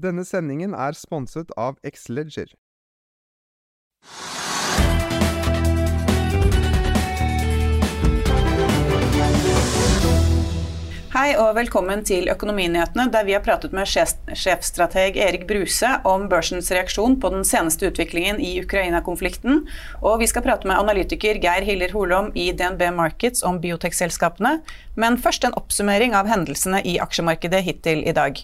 Denne sendingen er sponset av Xleger. Hei og velkommen til Økonominyhetene, der vi har pratet med sjefstrateg Erik Bruse om børsens reaksjon på den seneste utviklingen i Ukraina-konflikten. Og vi skal prate med analytiker Geir Hiller Holom i DNB Markets om biotekselskapene. Men først en oppsummering av hendelsene i aksjemarkedet hittil i dag.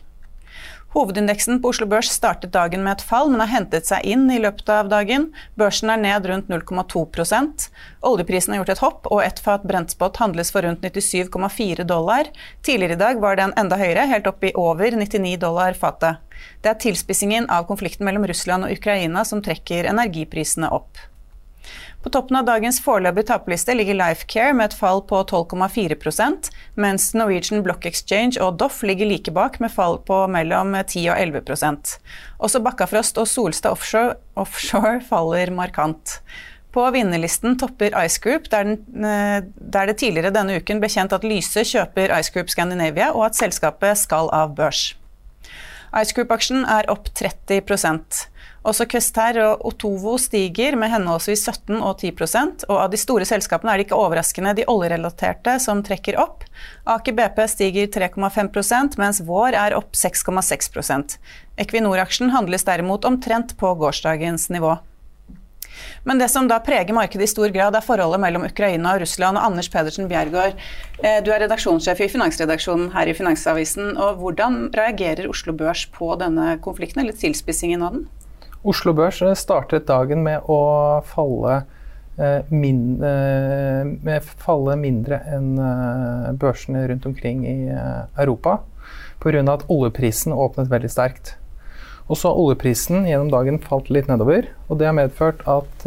Hovedindeksen på Oslo Børs startet dagen med et fall, men har hentet seg inn i løpet av dagen. Børsen er ned rundt 0,2% Oljeprisen har gjort et hopp, og ett fat brentspot handles for rundt 97,4 dollar. Tidligere i dag var den enda høyere, helt opp i over 99 dollar fatet. Det er tilspissingen av konflikten mellom Russland og Ukraina som trekker energiprisene opp. På toppen av dagens foreløpige taperliste ligger Lifecare med et fall på 12,4% mens Norwegian Block Exchange og Doff ligger like bak med fall på mellom 10 og 11% Også Bakkafrost og Solstad Offshore, offshore faller markant. På vinnerlisten topper Ice Group, der, den, eh, der, det tidligere denne uken ble kjent at Lyse kjøper Ice Group Scandinavia, og at selskapet skal av børs. Ice Group-aksjen er opp 30 også Quester og Otovo stiger med henholdsvis 17 og 10% og av de store selskapene er det ikke overraskende de oljerelaterte som trekker opp. Aker BP stiger 3,5% mens Vår er opp 6,6% Equinor-aksjen handles derimot omtrent på gårsdagens nivå. Men det som da preger markedet i stor grad, er forholdet mellom Ukraina og Russland. og Anders Pedersen Bjergård, eh, du er redaksjonssjef i finansredaksjonen her i Finansavisen. og Hvordan reagerer Oslo Børs på denne konflikten, eller tilspissingen av den? Oslo Børs eh, startet dagen med å falle, eh, min, eh, med falle mindre enn børsene rundt omkring i Europa. Pga. at oljeprisen åpnet veldig sterkt. Og så har oljeprisen gjennom dagen falt litt nedover. Og det har medført at,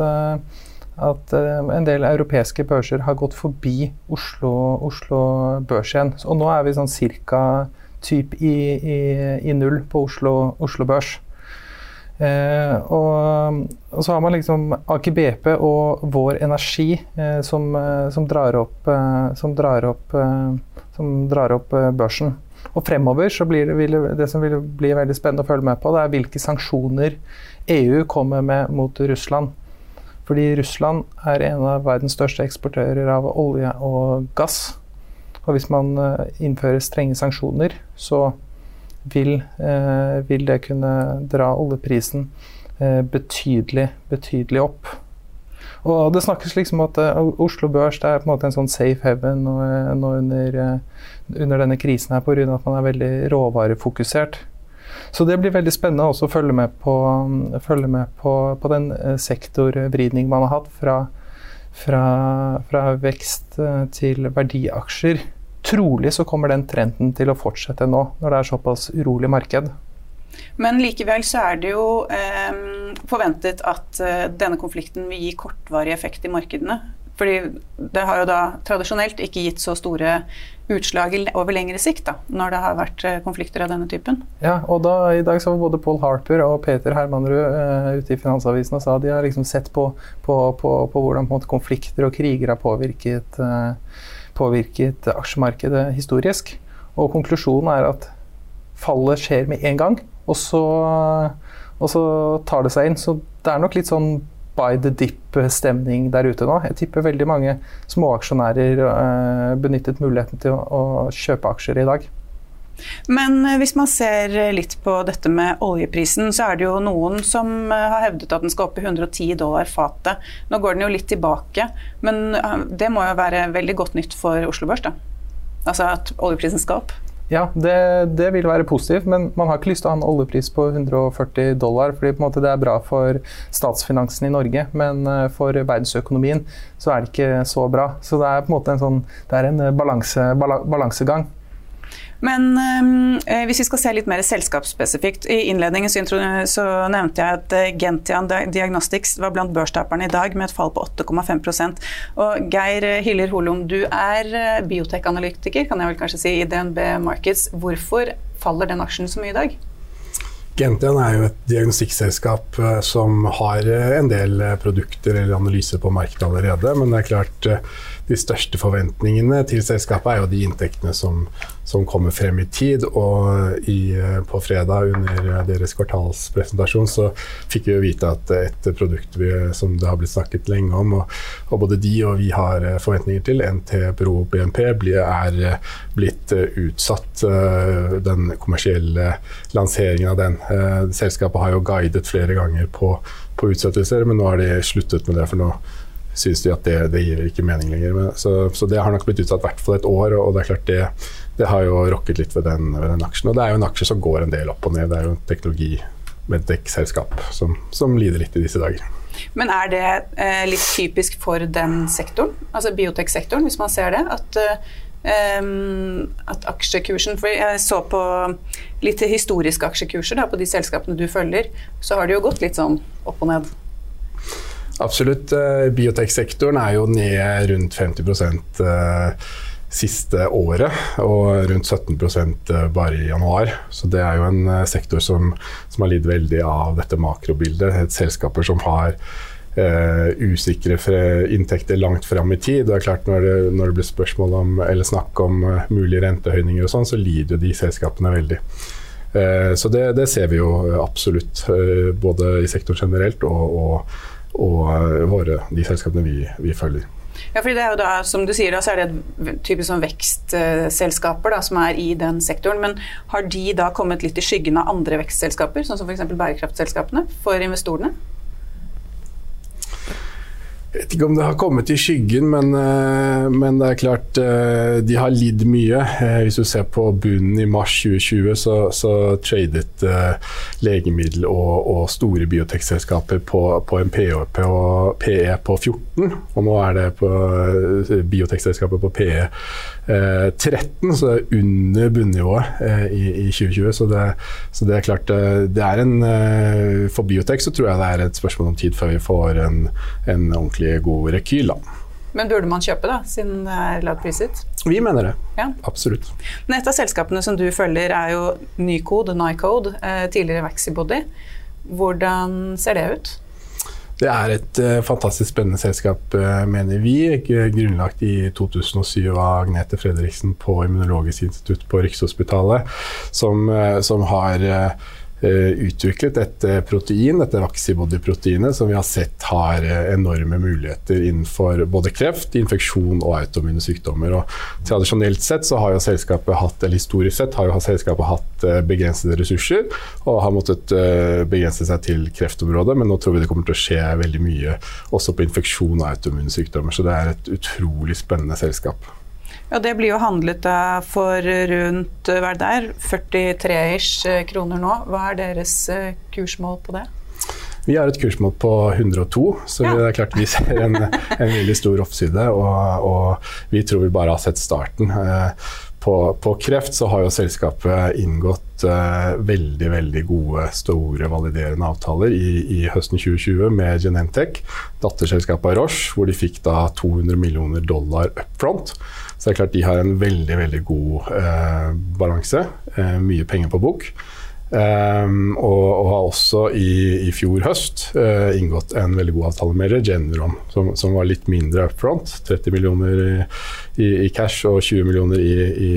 at en del europeiske børser har gått forbi Oslo, Oslo børs igjen. Og nå er vi sånn cirka typ i, i, i null på Oslo, Oslo børs. Eh, og, og, så har man liksom Aker BP og Vår Energi eh, som, eh, som, drar opp, som, drar opp, som drar opp børsen. Og fremover så blir det, det som vil bli veldig spennende å følge med på, det er hvilke sanksjoner EU kommer med mot Russland. Fordi Russland er en av verdens største eksportører av olje og gass. Og hvis man innfører strenge sanksjoner, så vil, eh, vil det kunne dra oljeprisen eh, betydelig, betydelig opp. Og Det snakkes liksom at uh, Oslo Børs er på en måte en sånn safe heaven nå, nå under, under, denne krisen her pga. at man er veldig råvarefokusert. Så det blir veldig spennende også å følge med på, um, følge med på, på den sektorvridning man har hatt fra, fra, fra vekst til verdiaksjer trolig så kommer den trenden til å fortsette nå, når det er såpass urolig marked. Men likevel så er det jo eh, forventet at eh, denne konflikten vil gi kortvarig effekt i markedene. Fordi det har jo da tradisjonelt ikke gitt så store utslag over lengre sikt, da, når det har vært eh, konflikter av denne typen. Ja, og da, i dag så var både Paul Harper og Peter Hermanrud eh, ute i Finansavisen og sa de har liksom sett på, på, på, på hvordan på måte, konflikter og kriger har påvirket uh, påvirket aksjemarkedet historisk. Og konklusjonen er at fallet skjer med en gang, og så, og så tar det seg inn. Så det er nok litt sånn by the dip-stemning der ute nå. Jeg tipper veldig mange småaksjonærer uh, benyttet muligheten til å, å, kjøpe aksjer i dag. Men eh, hvis man ser litt på dette med oljeprisen, så er det jo noen som eh, har hevdet at den skal opp i 110 dollar fatet. Nå går den jo litt tilbake, men eh, det må jo være veldig godt nytt for Oslo Børs, da? Altså at oljeprisen skal opp? Ja, det, det, vil være positivt, men man har ikke lyst til å ha en oljepris på 140 dollar, fordi det er bra for statsfinansen i Norge, men for verdensøkonomien så er det ikke så bra. Så det er på en måte en, sånn, en balanse, balansegang. Men eh, hvis vi skal se litt mer selskapsspesifikt. I innledningen så, så nevnte jeg at eh, Gentian Diagnostics var blant børstaperne i dag med et fall på 8,5 Og Geir Hyller Holum, du er eh, biotekanalytiker, kan jeg vel kanskje si, i DNB Markets. Hvorfor faller den aksjen så mye i dag? Gentian er jo et diagnostikkselskap som har en del produkter eller analyser på markedet allerede. Men det er klart de største forventningene til selskapet er jo de inntektene som, som kommer frem i tid. Og i, på fredag under deres kvartalspresentasjon så fikk vi jo vite at et produkt vi, som det har blitt snakket lenge om, og, og, både de og vi har forventninger til, NT Pro BNP, er blitt utsatt. Den kommersielle lanseringen av den. Selskapet har jo guidet flere ganger på, på utsettelser, men nå har de sluttet med det. for nå synes de at det, det gir ikke mening lenger. Men, så, så, det har nok blitt utsatt i hvert fall et år, og det er klart det, det har jo rokket litt ved den, ved den, aksjen. Og det er jo en aksje som går en del opp og ned. Det er jo en teknologi med dekkselskap som, som lider litt i disse dager. Men er det eh, litt typisk for den sektoren, altså bioteksektoren, hvis man ser det? At eh, at aksjekursen For jeg så på litt historiske aksjekurser da, på de selskapene du følger, så har det jo gått litt sånn opp og ned. Absolutt. Eh, bioteksektoren er jo ned rundt 50 eh, siste året, og rundt 17 eh, bare i januar. Så det er jo en sektor som, som har lidd veldig av dette makrobildet. Et selskaper som har eh, usikre inntekter langt fram i tid. Det er klart Når det, når det blir spørsmål om, eller snakk om mulige rentehøyninger, og sånn, så lider jo de selskapene veldig. Eh, så det, det, ser vi jo absolutt, både i sektoren generelt og, og og eh, våre, de selskapene vi, vi, følger. Ja, fordi det er jo da, som du sier, da, så er det typisk sånn vekstselskaper da, som er i den sektoren. Men har de da kommet litt i skyggen av andre vekstselskaper, sånn som f.eks. bærekraftselskapene, for investorene? Jeg vet ikke om det har kommet i skyggen, men, eh, men, det er klart eh, de har lidd mye. Eh, hvis du ser på bunnen i mars 2020, så, så tradet legemiddel og, og store biotekselskaper på, på en PE på 14, og nå er det på biotekselskapet på PE 13, så det er under bunnivået i, i 2020. Så det, så det, er klart det er en For biotek så tror jeg det er et spørsmål om tid før vi får en, en ordentlig god rekyl. da. Men burde man kjøpe, da, siden det er lavt priset? Vi mener det. Ja. Absolutt. Men et av selskapene som du følger, er jo Nycode, Nycode, eh, tidligere Vaxibody. Hvordan ser det ut? Det er et uh, fantastisk spennende selskap, uh, mener vi. Grunnlagt i 2007 av Agnete Fredriksen på Immunologisk institutt på Rikshospitalet, som, uh, som har utviklet et eh, protein, dette vaxibody-proteinet, som vi har sett har eh, enorme muligheter innenfor både kreft, infeksjon og autoimmune sykdommer. Og tradisjonelt sett så har jo selskapet hatt, eller historisk sett har jo selskapet hatt begrensede ressurser og har måttet begrense seg til kreftområdet, men nå tror vi det kommer til å skje veldig mye også på infeksjon og autoimmune sykdommer. Så det er et utrolig spennende selskap. Ja, Det blir jo handlet for rundt hva er det der, 43-ish eh, kroner nå. Hva er deres eh, kursmål på det? Vi har et kursmål på 102, så ja. det er klart vi ser en, en veldig stor oppside. Og, og, vi tror vi bare har sett starten. På, på kreft så har jo selskapet inngått uh, veldig veldig gode, store, validerende avtaler i, i høsten 2020 med Genentech, datterselskapet Roche, hvor de fikk da 200 millioner dollar up front. Så det er klart de har en veldig veldig god uh, balanse. Uh, mye penger på bok. Um, og, og, har også i, i fjor høst uh, inngått en veldig god avtale med Regeneron, som, som var litt mindre upfront. 30 millioner i, i, i cash og 20 millioner i, i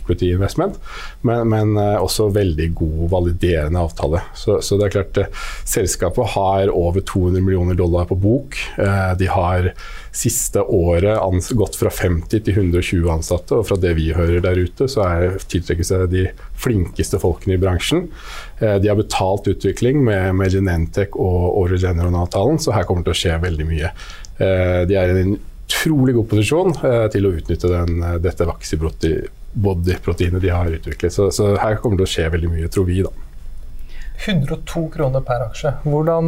equity investment. Men, men uh, også veldig god validerende avtale. Så, så det er klart uh, selskapet har over 200 millioner dollar på bok. de har siste året gått fra 50 til 120 ansatte. Og fra det vi hører der ute, så er tiltrekker seg de flinkeste folkene i bransjen. Eh, de har betalt utvikling med, med Genentech og, og Regeneron-avtalen, så her kommer det til å skje veldig mye. Eh, de er i en utrolig god posisjon eh, til å utnytte den, dette vaksibodyproteinet de har utviklet. Så, så her kommer det til å skje veldig mye, tror vi. da. 102 kroner per aksje. Hvordan,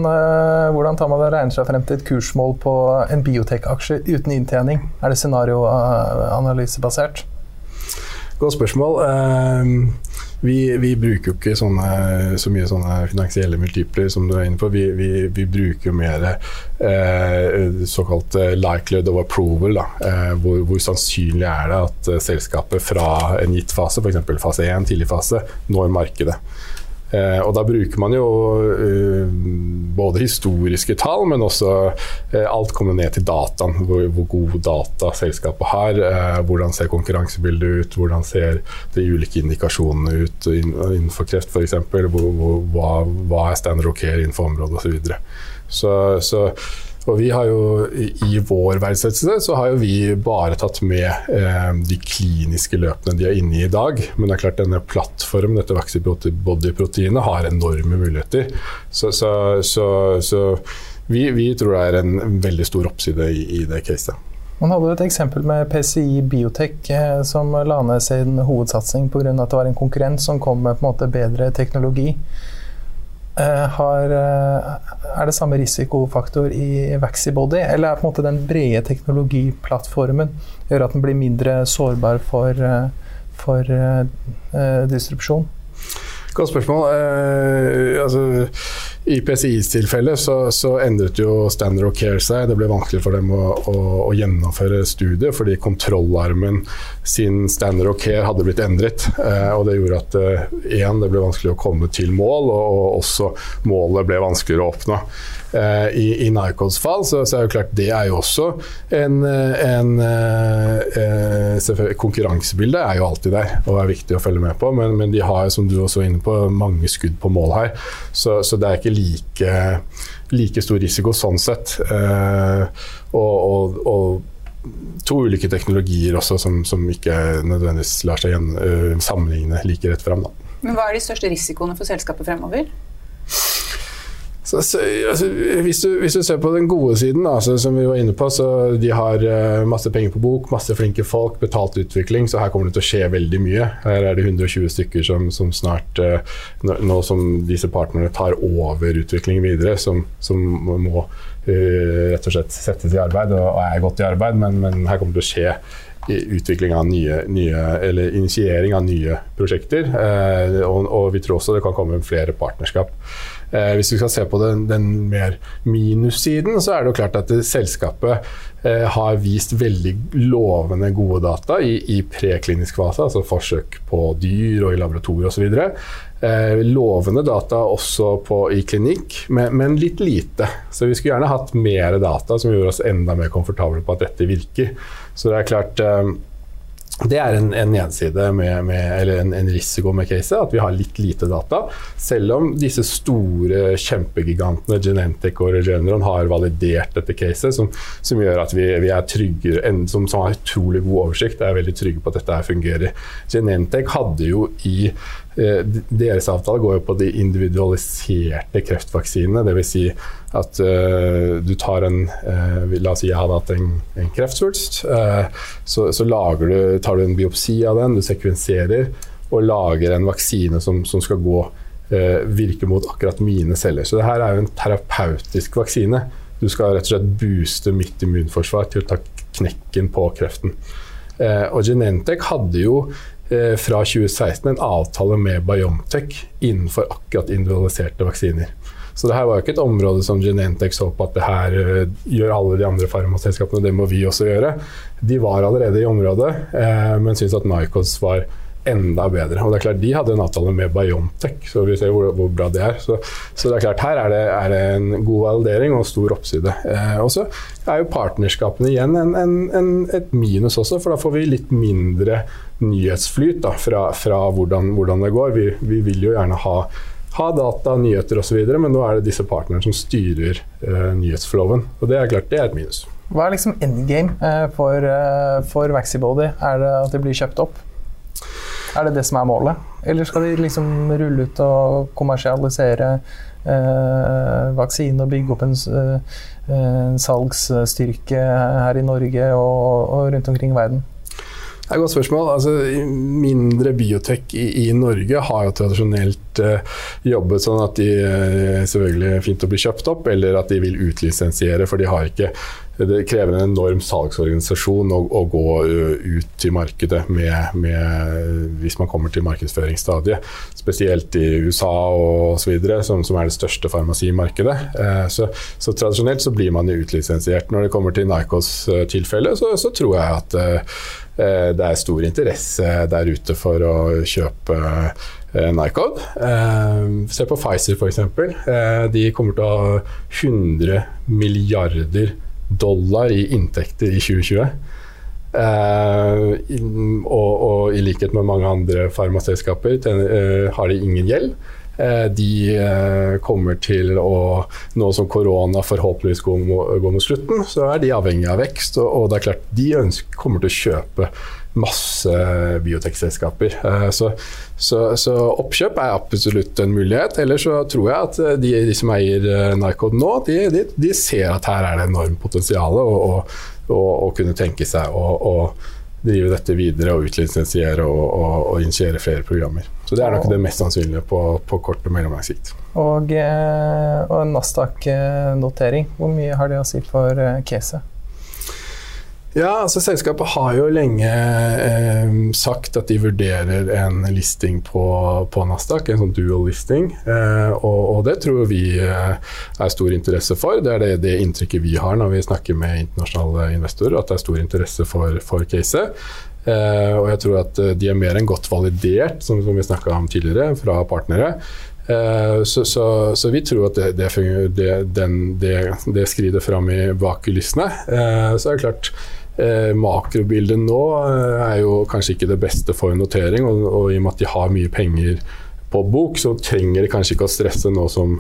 hvordan tar man det regner seg frem til et kursmål på en biotek-aksje uten inntjening? Er det scenarioanalysebasert? Godt spørsmål. Uh, vi, vi, bruker jo ikke sånne, så mye sånne finansielle multipler som du er inne på. Vi, vi, vi bruker jo mer eh, såkalt likelihood of approval. Hvor, hvor, sannsynlig er det at selskapet fra en gitt fase, f.eks. fase 1, tidlig fase, når markedet. Eh, og da bruker man jo eh, både historiske tall, men også eh, alt kommer ned til dataen. Hvor, hvor god data selskapet har. hvordan ser konkurransebildet ut? Hvordan ser de ulike indikasjonene ut innenfor kreft f.eks.? Hva, hva er standard ok innenfor området osv. Så, så og vi har jo I vår verdsettelse så har jo vi bare tatt med eh, de kliniske løpene de er inne i i dag. Men det er klart denne plattformen, dette Vaxibody-proteinet, har enorme muligheter. Så, så, så, så vi, vi, tror det er en veldig stor oppside i, i det caset. Man hadde et eksempel med PCI Biotech eh, som la ned sin hovedsatsing pga. at det var en konkurrent som kom med måte bedre teknologi. Eh, har, eh, er det samme risikofaktor i Vaxibody, eller er på en måte den brede teknologiplattformen gjør at den blir mindre sårbar for, eh, for uh, distribusjon? Godt spørsmål. Uh, altså, I PCIs tilfelle så, så, endret jo Standard of Care seg. Det ble vanskelig for dem å, å, å gjennomføre studiet fordi kontrollarmen sin Standard of Care hadde blitt endret. Eh, og Det gjorde at eh, en, det ble vanskelig å komme til mål, og, og også målet ble vanskeligere å oppnå. Eh, I, i Nycods fall så, så, er jo klart det er jo også en, en eh, Konkurransebildet er jo alltid der og er viktig å følge med på, men, men de har som du også var inne på, mange skudd på mål her. Så, så det er ikke like, like stor risiko sånn sett. Eh, og, og, og, to ulike teknologier også som, som ikke nødvendigvis lar seg sammenligne like rett fram. Men hva er de største risikoene for selskapet fremover? Så, altså, hvis, du, hvis, du, ser på den gode siden, altså, som vi var inne på, så de har uh, masse penger på bok, masse flinke folk, betalt utvikling, så her kommer det til å skje veldig mye. Her er det 120 stykker som, som snart, uh, nå som disse partnerne tar over utviklingen videre, som, som må uh, rett og slett settes i arbeid, og, og er godt i arbeid, men, men her kommer det til å skje utvikling av nye, nye, eller initiering av nye prosjekter. Eh, og, og, vi tror også det kan komme flere partnerskap. Eh, hvis vi skal se på den, den mer minussiden, så er det jo klart at selskapet eh, har vist veldig lovende gode data i, i preklinisk fase, altså forsøk på dyr og i laboratorier osv. Eh, lovende data også på, i klinikk, men, men, litt lite. Så vi skulle gjerne hatt mer data som gjorde oss enda mer komfortable på at dette virker. Så det er klart eh, det er en, en gjenside, med, med, eller en, en, risiko med caset, at vi har litt lite data. Selv om disse store kjempegigantene Genentech og Regeneron har validert dette caset, som, som gjør at vi, vi er tryggere, en, som, som, har utrolig god oversikt, er veldig trygge på at dette fungerer. Genentech hadde jo i deres avtale går jo på de individualiserte kreftvaksinene. Dvs. Si at uh, du tar en uh, La oss si jeg hadde hatt en, en kreftsvulst. Uh, så, så du, tar du en biopsi av den, du sekvenserer og lager en vaksine som, som skal gå, virke mot akkurat mine celler. Så det her er jo en terapeutisk vaksine. Du skal rett og slett booste mitt immunforsvar til å ta knekken på kreften. og Genentech hadde jo Eh, fra 2016 en avtale med Biontech innenfor akkurat individualiserte vaksiner. Så det her var jo ikke et område som Genentech så på at det her eh, gjør alle de andre farmaselskapene, det må vi også gjøre. De var allerede i området, eh, men syntes at Nycos var enda bedre. Og det er klart, De hadde en avtale med Biontech, så vi ser hvor, hvor bra det er. Så, så, det er klart, her er det, er det en god validering og stor oppside. Eh, og så er jo partnerskapene igjen en, en, en, et minus også, for da får vi litt mindre nyhetsflyt da, fra, fra hvordan, hvordan, det går. Vi, vi, vil jo gjerne ha, ha data, nyheter osv., men nå er det disse partnerne som styrer eh, nyhetsflowen. Og det er klart, det er et minus. Hva er liksom endgame eh, for, eh, for Vaxibody? Er det at de blir kjøpt opp? Er det det som er målet? Eller skal de liksom rulle ut og kommersialisere eh, vaksine og bygge opp en, eh, en, salgsstyrke her i Norge og, og rundt omkring i verden? Det er et godt spørsmål. Altså, mindre biotek i, i, Norge har jo tradisjonelt uh, jobbet sånn at de uh, selvfølgelig er fint å bli kjøpt opp, eller at de vil utlisensiere, for de har ikke det krever en enorm salgsorganisasjon å, å gå ut til markedet med, med, hvis man kommer til markedsføringsstadiet. Spesielt i USA og osv., som, som er det største farmasimarkedet. Eh, så, så, tradisjonelt så blir man jo utlisensiert. Når det kommer til Nycos tilfelle, så, så, tror jeg at det er stor interesse der ute for å kjøpe Nycod. Eh, se på Pfizer f.eks. Eh, de kommer til å ha 100 milliarder dollar i inntekter i 2020. Uh, og, og, i likhet med mange andre farmaselskaper uh, har de ingen gjeld. Uh, de kommer til å Nå som korona forhåpentligvis går, går, mot slutten, så er de avhengig av vekst. Og, og det er klart de ønsker, kommer til å kjøpe masse biotekselskaper. Så, så, så, oppkjøp er absolutt en mulighet. Eller så tror jeg at de, de som eier Nycod nå, de, de, de, ser at her er det enormt potensial. å, kunne tenke seg å, drive dette videre og utlisensiere og, og, og, initiere flere programmer. Så Det er nok det mest sannsynlige på, på kort og mellomlang sikt. Og, eh, og Nasdaq-notering, hvor mye har det å si for eh, caset? Ja, altså Selskapet har jo lenge eh, sagt at de vurderer en listing på, på Nasdaq, en sånn dual listing. Eh, og, og, det tror vi eh, er stor interesse for. Det er det, det, inntrykket vi har når vi snakker med internasjonale investorer, at det er stor interesse for, for caset. Eh, og jeg tror at eh, de er mer enn godt validert, som, som vi snakka om tidligere, fra partnere. Uh, så, så, så, vi tror at det, det, den, det skrider fram i bak så er det klart Eh, makrobildet nå eh, er jo kanskje ikke det beste for notering, og, og, i og med at de har mye penger på bok, så trenger de kanskje ikke å stresse nå som,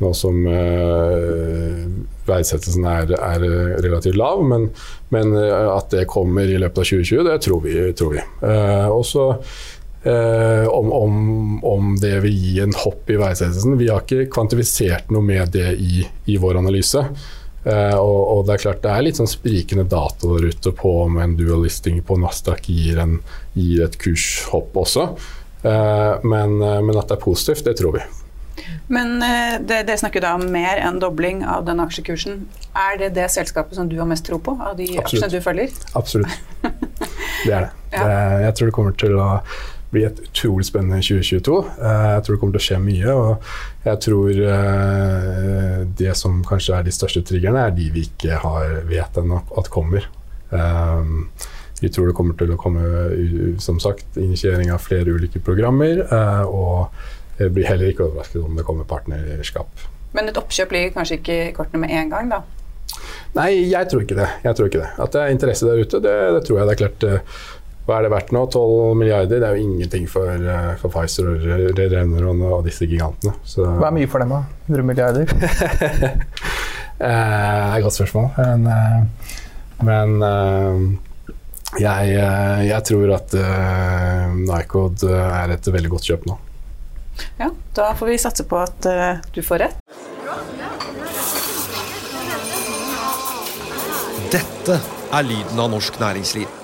nå som eh, verdsettelsen er, er, relativt lav. Men, men, eh, at det kommer i løpet av 2020, det tror vi. Tror vi. Eh, også eh, om, om, om, det vil gi en hopp i verdsettelsen. Vi har ikke kvantifisert noe med det i, i vår analyse. Uh, og, og, det er klart det er litt sånn sprikende data der ute på om en dual listing på Nasdaq gir, en, gir et kurshopp også. Uh, men, uh, men, at det er positivt, det tror vi. Men det, det snakker da om mer enn dobling av den aksjekursen. Er det det selskapet som du har mest tro på av de Absolutt. aksjene du følger? Absolutt. Det er det. ja. det. Jeg tror det kommer til å bli et utrolig spennende 2022. Eh, jeg tror det kommer til å skje mye. Og jeg tror eh, det som kanskje er de største triggerne, er de vi ikke har, vet ennå at kommer. Eh, vi tror det kommer til å komme som sagt, initiering av flere ulike programmer. Og jeg blir heller ikke overrasket om det kommer partnerskap. Men et oppkjøp ligger kanskje ikke i kortene med en gang, da? Nei, jeg tror ikke det. Jeg tror ikke det. At det er interesse der ute, det, det tror jeg. Det er klart hva er det verdt nå? 12 milliarder? Det er jo ingenting for, eh, for Pfizer og Regeneron og disse gigantene. Så. Hva er mye for dem, da? 100 milliarder? Eh, det er et godt spørsmål. Men, eh, men jeg, jeg, tror at Nycod er et veldig godt kjøp nå. Ja, da får vi satse på at du får rett. Dette er lyden av norsk næringsliv.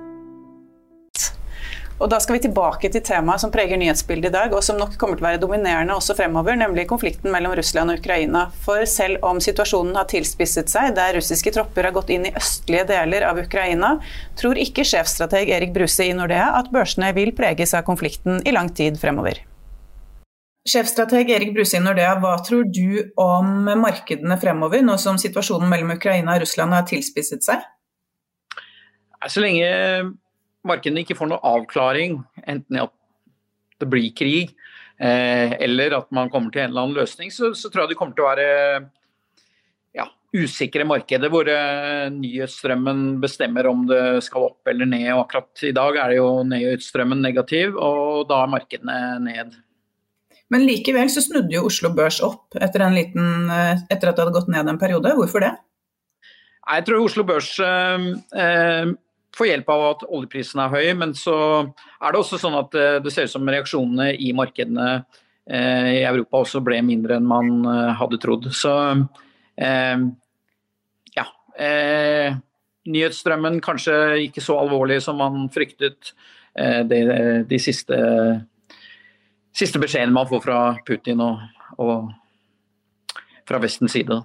Og da skal vi tilbake til temaet som preger nyhetsbildet i dag, og som nok kommer til å være dominerende også fremover, nemlig konflikten mellom Russland og Ukraina. For selv om situasjonen har tilspisset seg, der russiske tropper har gått inn i østlige deler av Ukraina, tror ikke sjefstrateg Erik Bruse i Nordea at børsene vil preges av konflikten i lang tid fremover. Sjefstrateg Erik Bruse i Nordea, hva tror du om markedene fremover, nå som situasjonen mellom Ukraina og Russland har tilspisset seg? Så lenge markedene ikke får noen avklaring, enten at det blir krig, eh, eller at man kommer til en eller annen løsning, så, så tror jeg det kommer til å være ja, usikre markeder hvor eh, nyhetsstrømmen bestemmer om det skal opp eller ned. og Akkurat i dag er det jo nyhetsstrømmen negativ, og da er markedene ned. Men likevel så snudde jo Oslo Børs opp etter, liten, eh, etter at det hadde gått ned en periode. Hvorfor det? Jeg tror Oslo Børs eh, eh får hjelp av at oljeprisen er høy, men så er det også sånn at eh, det ser ut som reaksjonene i markedene eh, i Europa også ble mindre enn man eh, hadde trodd. Så ja. Nyhetsstrømmen kanskje ikke så alvorlig som man fryktet. De, de siste, siste beskjedene man får fra Putin og, og fra Vestens side.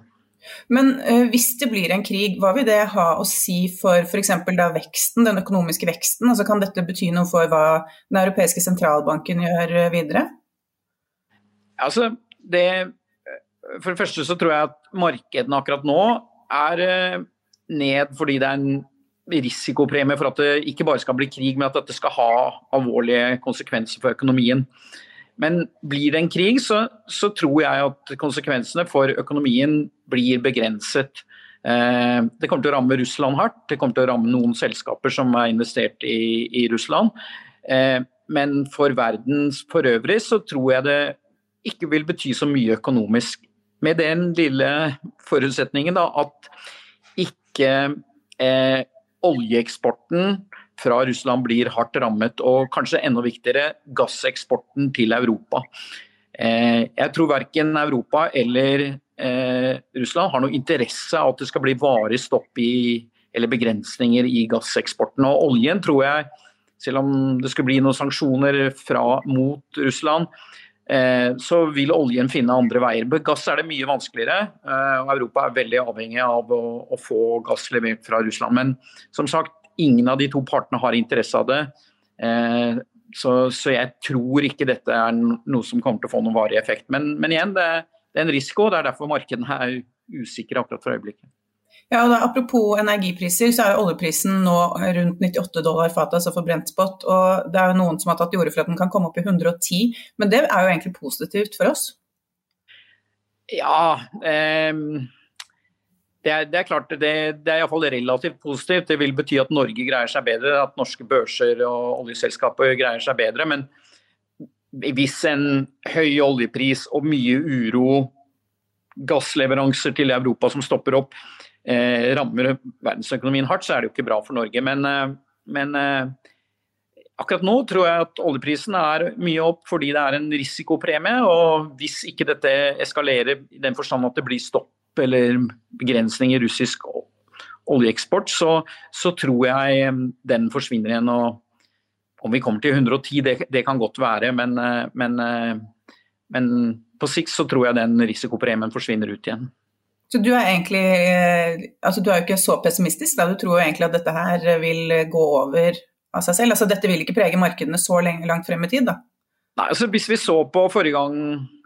Men uh, hvis det blir en krig, hva vil det ha å si for f.eks. veksten, den økonomiske veksten? Altså, kan dette bety noe for hva Den europeiske sentralbanken gjør uh, videre? Altså, det, for det første så tror jeg at markedene akkurat nå er uh, ned fordi det er en risikopremie for at det ikke bare skal bli krig, men at dette skal ha alvorlige konsekvenser for økonomien. Men blir det en krig, så, så, tror jeg at konsekvensene for økonomien blir begrenset. Eh, det kommer til å ramme Russland hardt. Det kommer til å ramme noen selskaper som er investert i, i Russland. Eh, men for verden for øvrig så tror jeg det ikke vil bety så mye økonomisk. Med den lille forutsetningen da, at ikke eh, oljeeksporten fra Russland blir hardt rammet, og kanskje enda viktigere, gasseksporten til Europa. Eh, jeg tror verken Europa eller eh, Russland har noe interesse av at det skal bli varig stopp i, eller begrensninger i gasseksporten. Og oljen tror jeg, selv om det skulle bli noen sanksjoner fra, mot Russland, eh, så vil oljen finne andre veier. Med gass er det mye vanskeligere, og Europa er veldig avhengig av å, å få gass levert fra Russland. Men som sagt, Ingen av de to partene har interesse av det. Eh, så, så, jeg tror ikke dette er noe som kommer til å få noen varig effekt. Men, men igjen, det, det, er en risiko. og Det er derfor markedene er usikre akkurat for øyeblikket. Ja, og da, Apropos energipriser, så er oljeprisen nå rundt 98 dollar fatet, altså for brentspot. Og det er jo noen som har tatt til orde for at den kan komme opp i 110, men det er jo egentlig positivt for oss? Ja, eh, det er, det er, klart, det, det er iallfall relativt positivt. Det vil bety at Norge greier seg bedre, at norske børser og oljeselskaper greier seg bedre. Men hvis en høy oljepris og mye uro, gassleveranser til Europa som stopper opp, eh, rammer verdensøkonomien hardt, så er det jo ikke bra for Norge. Men, eh, men eh, akkurat nå tror jeg at oljeprisen er mye opp fordi det er en risikopremie. Og hvis ikke dette eskalerer i den forstand at det blir stopp eller begrensning i russisk oljeeksport, så, så, tror jeg den forsvinner igjen. og Om vi kommer til 110, det, det kan godt være, men, eh, men, eh, men, på sikt så tror jeg den risikopremien forsvinner ut igjen. Så du er egentlig eh, altså du er jo ikke så pessimistisk, da du tror jo egentlig at dette her vil gå over av seg selv? Altså dette vil ikke prege markedene så lenge, langt frem i tid, da? Nei, altså Hvis vi så på forrige gang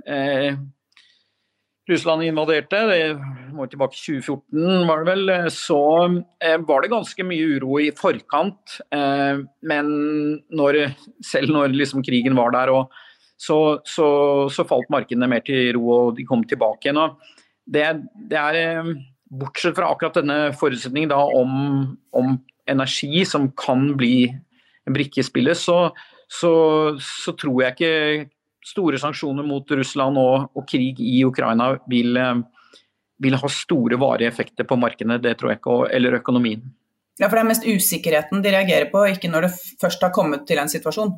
eh, Russland invaderte. Det må tilbake i 2014 var det vel, så var det ganske mye uro i forkant. Men når, selv når liksom krigen var der, så, så, så, falt markedene mer til ro og de kom tilbake igjen. og det, det er Bortsett fra akkurat denne forutsetningen om, om energi som kan bli en brikke i spillet, så, så, tror jeg ikke store sanksjoner mot Russland og, og krig i Ukraina vil, vil, ha store varige effekter på markedene, det tror jeg ikke, eller økonomien. Ja, For det er mest usikkerheten de reagerer på, ikke når det først har kommet til en situasjon?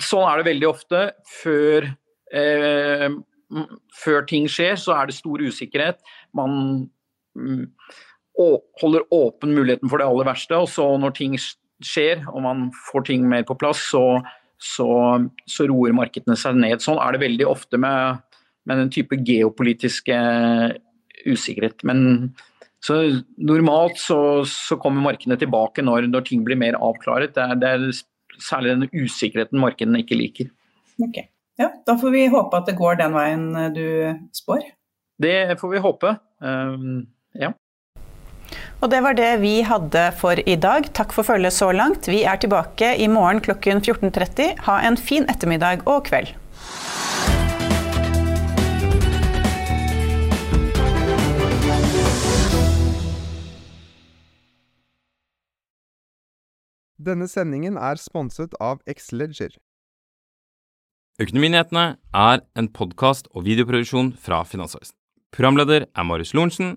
Sånn er det veldig ofte. Før, eh, før ting skjer, så er det stor usikkerhet. Man mm, holder åpen muligheten for det aller verste. Og så når ting skjer og man får ting mer på plass, så, så, så roer markedene seg ned. Sånn er det veldig ofte med, med den type geopolitiske usikkerhet. Men så normalt så, så kommer markedene tilbake når, når, ting blir mer avklaret. Det er, det er særlig den usikkerheten markedene ikke liker. Ok, ja, Da får vi håpe at det går den veien du spår. Det får vi håpe. Um, ja. Og det var det vi hadde for i dag. Takk for følget så langt. Vi er tilbake i morgen klokken 14.30. Ha en fin ettermiddag og kveld. Denne sendingen er sponset av Xleger. Økonominyhetene er en podkast og videoproduksjon fra Finansavisen. Programleder er Marius Lorentzen.